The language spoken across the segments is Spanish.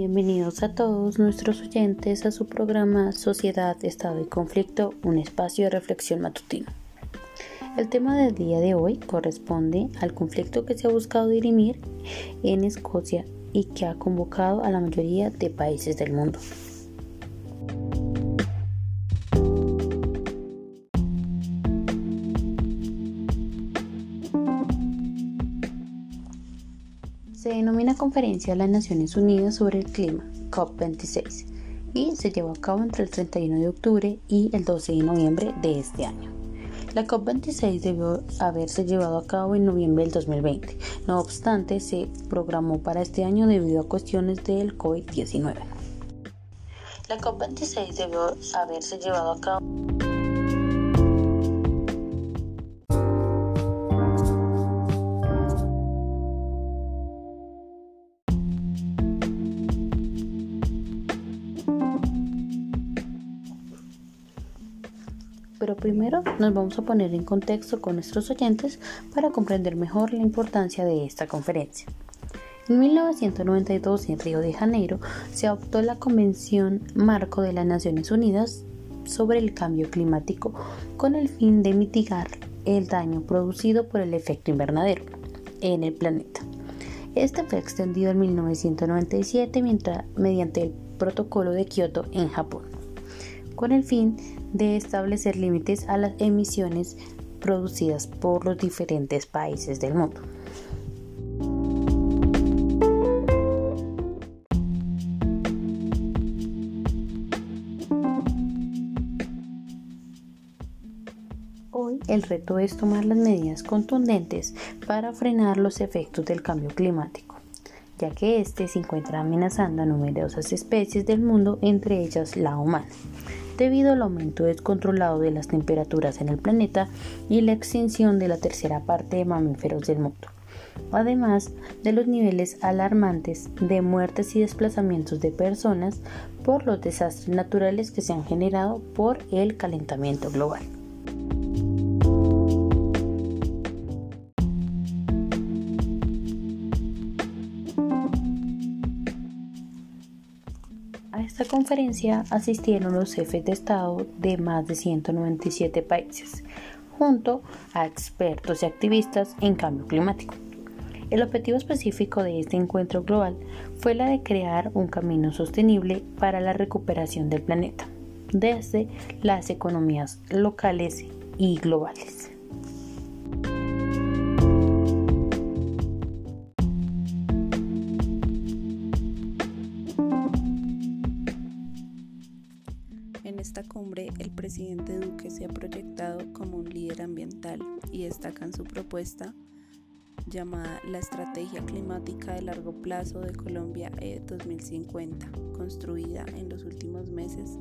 Bienvenidos a todos nuestros oyentes a su programa Sociedad, Estado y Conflicto, un espacio de reflexión matutino. El tema del día de hoy corresponde al conflicto que se ha buscado dirimir en Escocia y que ha convocado a la mayoría de países del mundo. Se denomina Conferencia de las Naciones Unidas sobre el Clima, COP26, y se llevó a cabo entre el 31 de octubre y el 12 de noviembre de este año. La COP26 debió haberse llevado a cabo en noviembre del 2020, no obstante se programó para este año debido a cuestiones del COVID-19. La COP26 debió haberse llevado a cabo pero primero nos vamos a poner en contexto con nuestros oyentes para comprender mejor la importancia de esta conferencia. En 1992 en Río de Janeiro se adoptó la Convención Marco de las Naciones Unidas sobre el Cambio Climático con el fin de mitigar el daño producido por el efecto invernadero en el planeta. Este fue extendido en 1997 mientras, mediante el Protocolo de Kioto en Japón, con el fin de establecer límites a las emisiones producidas por los diferentes países del mundo. Hoy el reto es tomar las medidas contundentes para frenar los efectos del cambio climático, ya que éste se encuentra amenazando a numerosas especies del mundo, entre ellas la humana debido al aumento descontrolado de las temperaturas en el planeta y la extinción de la tercera parte de mamíferos del mundo, además de los niveles alarmantes de muertes y desplazamientos de personas por los desastres naturales que se han generado por el calentamiento global. Conferencia asistieron los jefes de Estado de más de 197 países, junto a expertos y activistas en cambio climático. El objetivo específico de este encuentro global fue la de crear un camino sostenible para la recuperación del planeta, desde las economías locales y globales. Cumbre, el presidente Duque se ha proyectado como un líder ambiental y destaca en su propuesta llamada la Estrategia Climática de Largo Plazo de Colombia E 2050, construida en los últimos meses,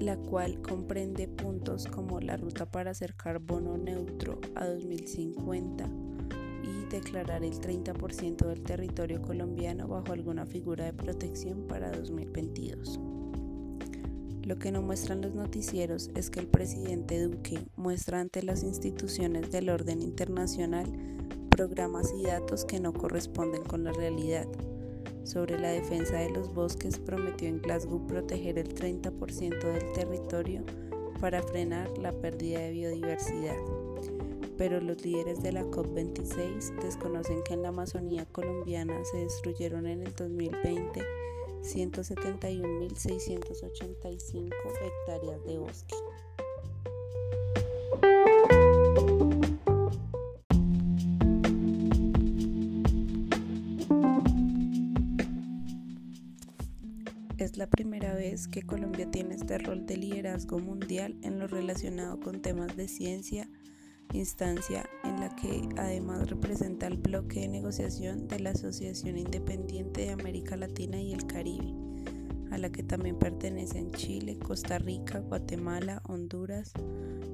la cual comprende puntos como la ruta para hacer carbono neutro a 2050 y declarar el 30% del territorio colombiano bajo alguna figura de protección para 2022. Lo que no muestran los noticieros es que el presidente Duque muestra ante las instituciones del orden internacional programas y datos que no corresponden con la realidad. Sobre la defensa de los bosques prometió en Glasgow proteger el 30% del territorio para frenar la pérdida de biodiversidad. Pero los líderes de la COP26 desconocen que en la Amazonía colombiana se destruyeron en el 2020 171.685 hectáreas de bosque. Es la primera vez que Colombia tiene este rol de liderazgo mundial en lo relacionado con temas de ciencia, instancia en la que además representa el bloque de negociación de la Asociación Independiente de América Latina y el Caribe, a la que también pertenecen Chile, Costa Rica, Guatemala, Honduras,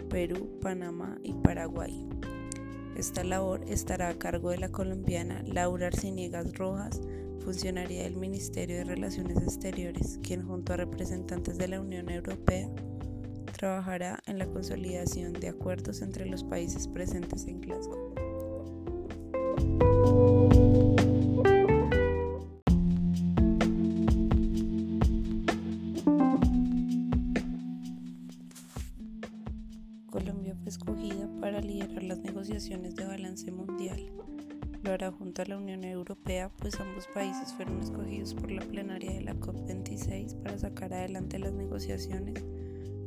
Perú, Panamá y Paraguay. Esta labor estará a cargo de la colombiana Laura Arciniegas Rojas, funcionaria del Ministerio de Relaciones Exteriores, quien junto a representantes de la Unión Europea trabajará en la consolidación de acuerdos entre los países presentes en Glasgow. Colombia fue escogida para liderar las negociaciones de balance mundial. Lo hará junto a la Unión Europea, pues ambos países fueron escogidos por la plenaria de la COP26 para sacar adelante las negociaciones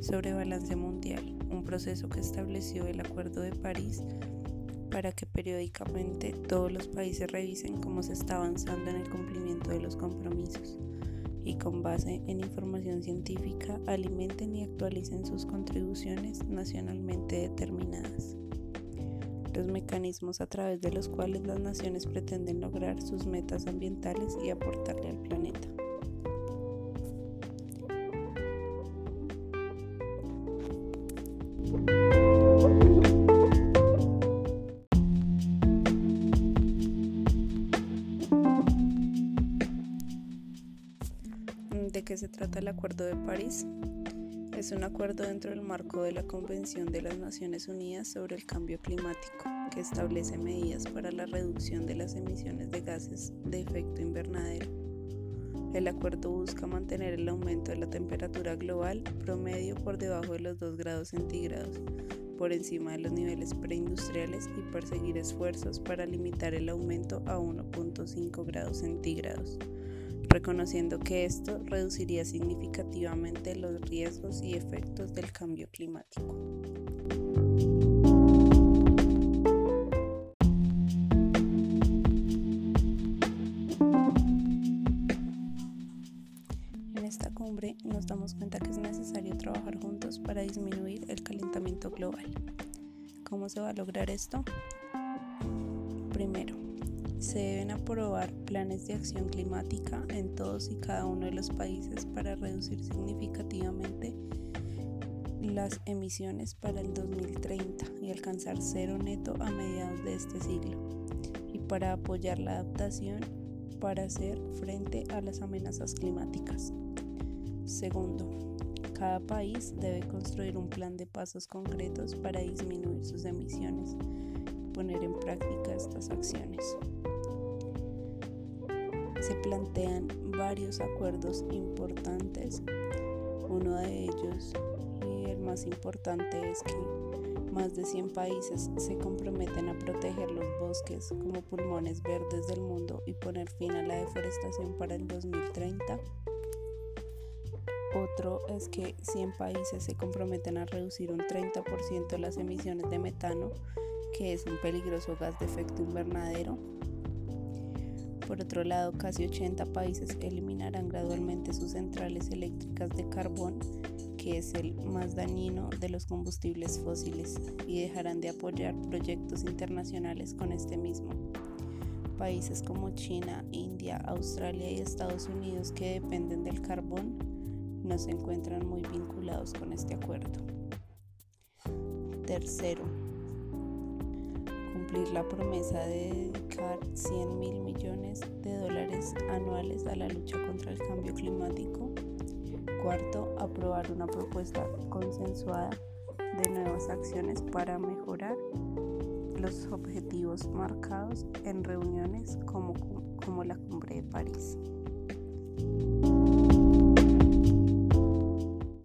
sobre balance mundial, un proceso que estableció el Acuerdo de París para que periódicamente todos los países revisen cómo se está avanzando en el cumplimiento de los compromisos y con base en información científica alimenten y actualicen sus contribuciones nacionalmente determinadas los mecanismos a través de los cuales las naciones pretenden lograr sus metas ambientales y aportarle al planeta. ¿De qué se trata el Acuerdo de París? Es un acuerdo dentro del marco de la Convención de las Naciones Unidas sobre el Cambio Climático, que establece medidas para la reducción de las emisiones de gases de efecto invernadero. El acuerdo busca mantener el aumento de la temperatura global promedio por debajo de los 2 grados centígrados, por encima de los niveles preindustriales y perseguir esfuerzos para limitar el aumento a 1.5 grados centígrados reconociendo que esto reduciría significativamente los riesgos y efectos del cambio climático. Trabajar juntos para disminuir el calentamiento global. ¿Cómo se va a lograr esto? Primero, se deben aprobar planes de acción climática en todos y cada uno de los países para reducir significativamente las emisiones para el 2030 y alcanzar cero neto a mediados de este siglo y para apoyar la adaptación para hacer frente a las amenazas climáticas. Segundo, cada país debe construir un plan de pasos concretos para disminuir sus emisiones y poner en práctica estas acciones se plantean varios acuerdos importantes. Uno de ellos y el más importante es que más de 100 países se comprometen a proteger los bosques como pulmones verdes del mundo y poner fin a la deforestación para el 2030. Otro es que 100 países se comprometen a reducir un 30% las emisiones de metano, que es un peligroso gas de efecto invernadero por otro lado, casi 80 países eliminarán gradualmente sus centrales eléctricas de carbón, que es el más dañino de los combustibles fósiles, y dejarán de apoyar proyectos internacionales con este mismo. Países como China, India, Australia y Estados Unidos que dependen del carbón no se encuentran muy vinculados con este acuerdo. Tercero, cumplir la promesa de dedicar 100 mil millones de dólares anuales a la lucha contra el cambio climático. Cuarto, aprobar una propuesta consensuada de nuevas acciones para mejorar los objetivos marcados en reuniones como, como la Cumbre de París.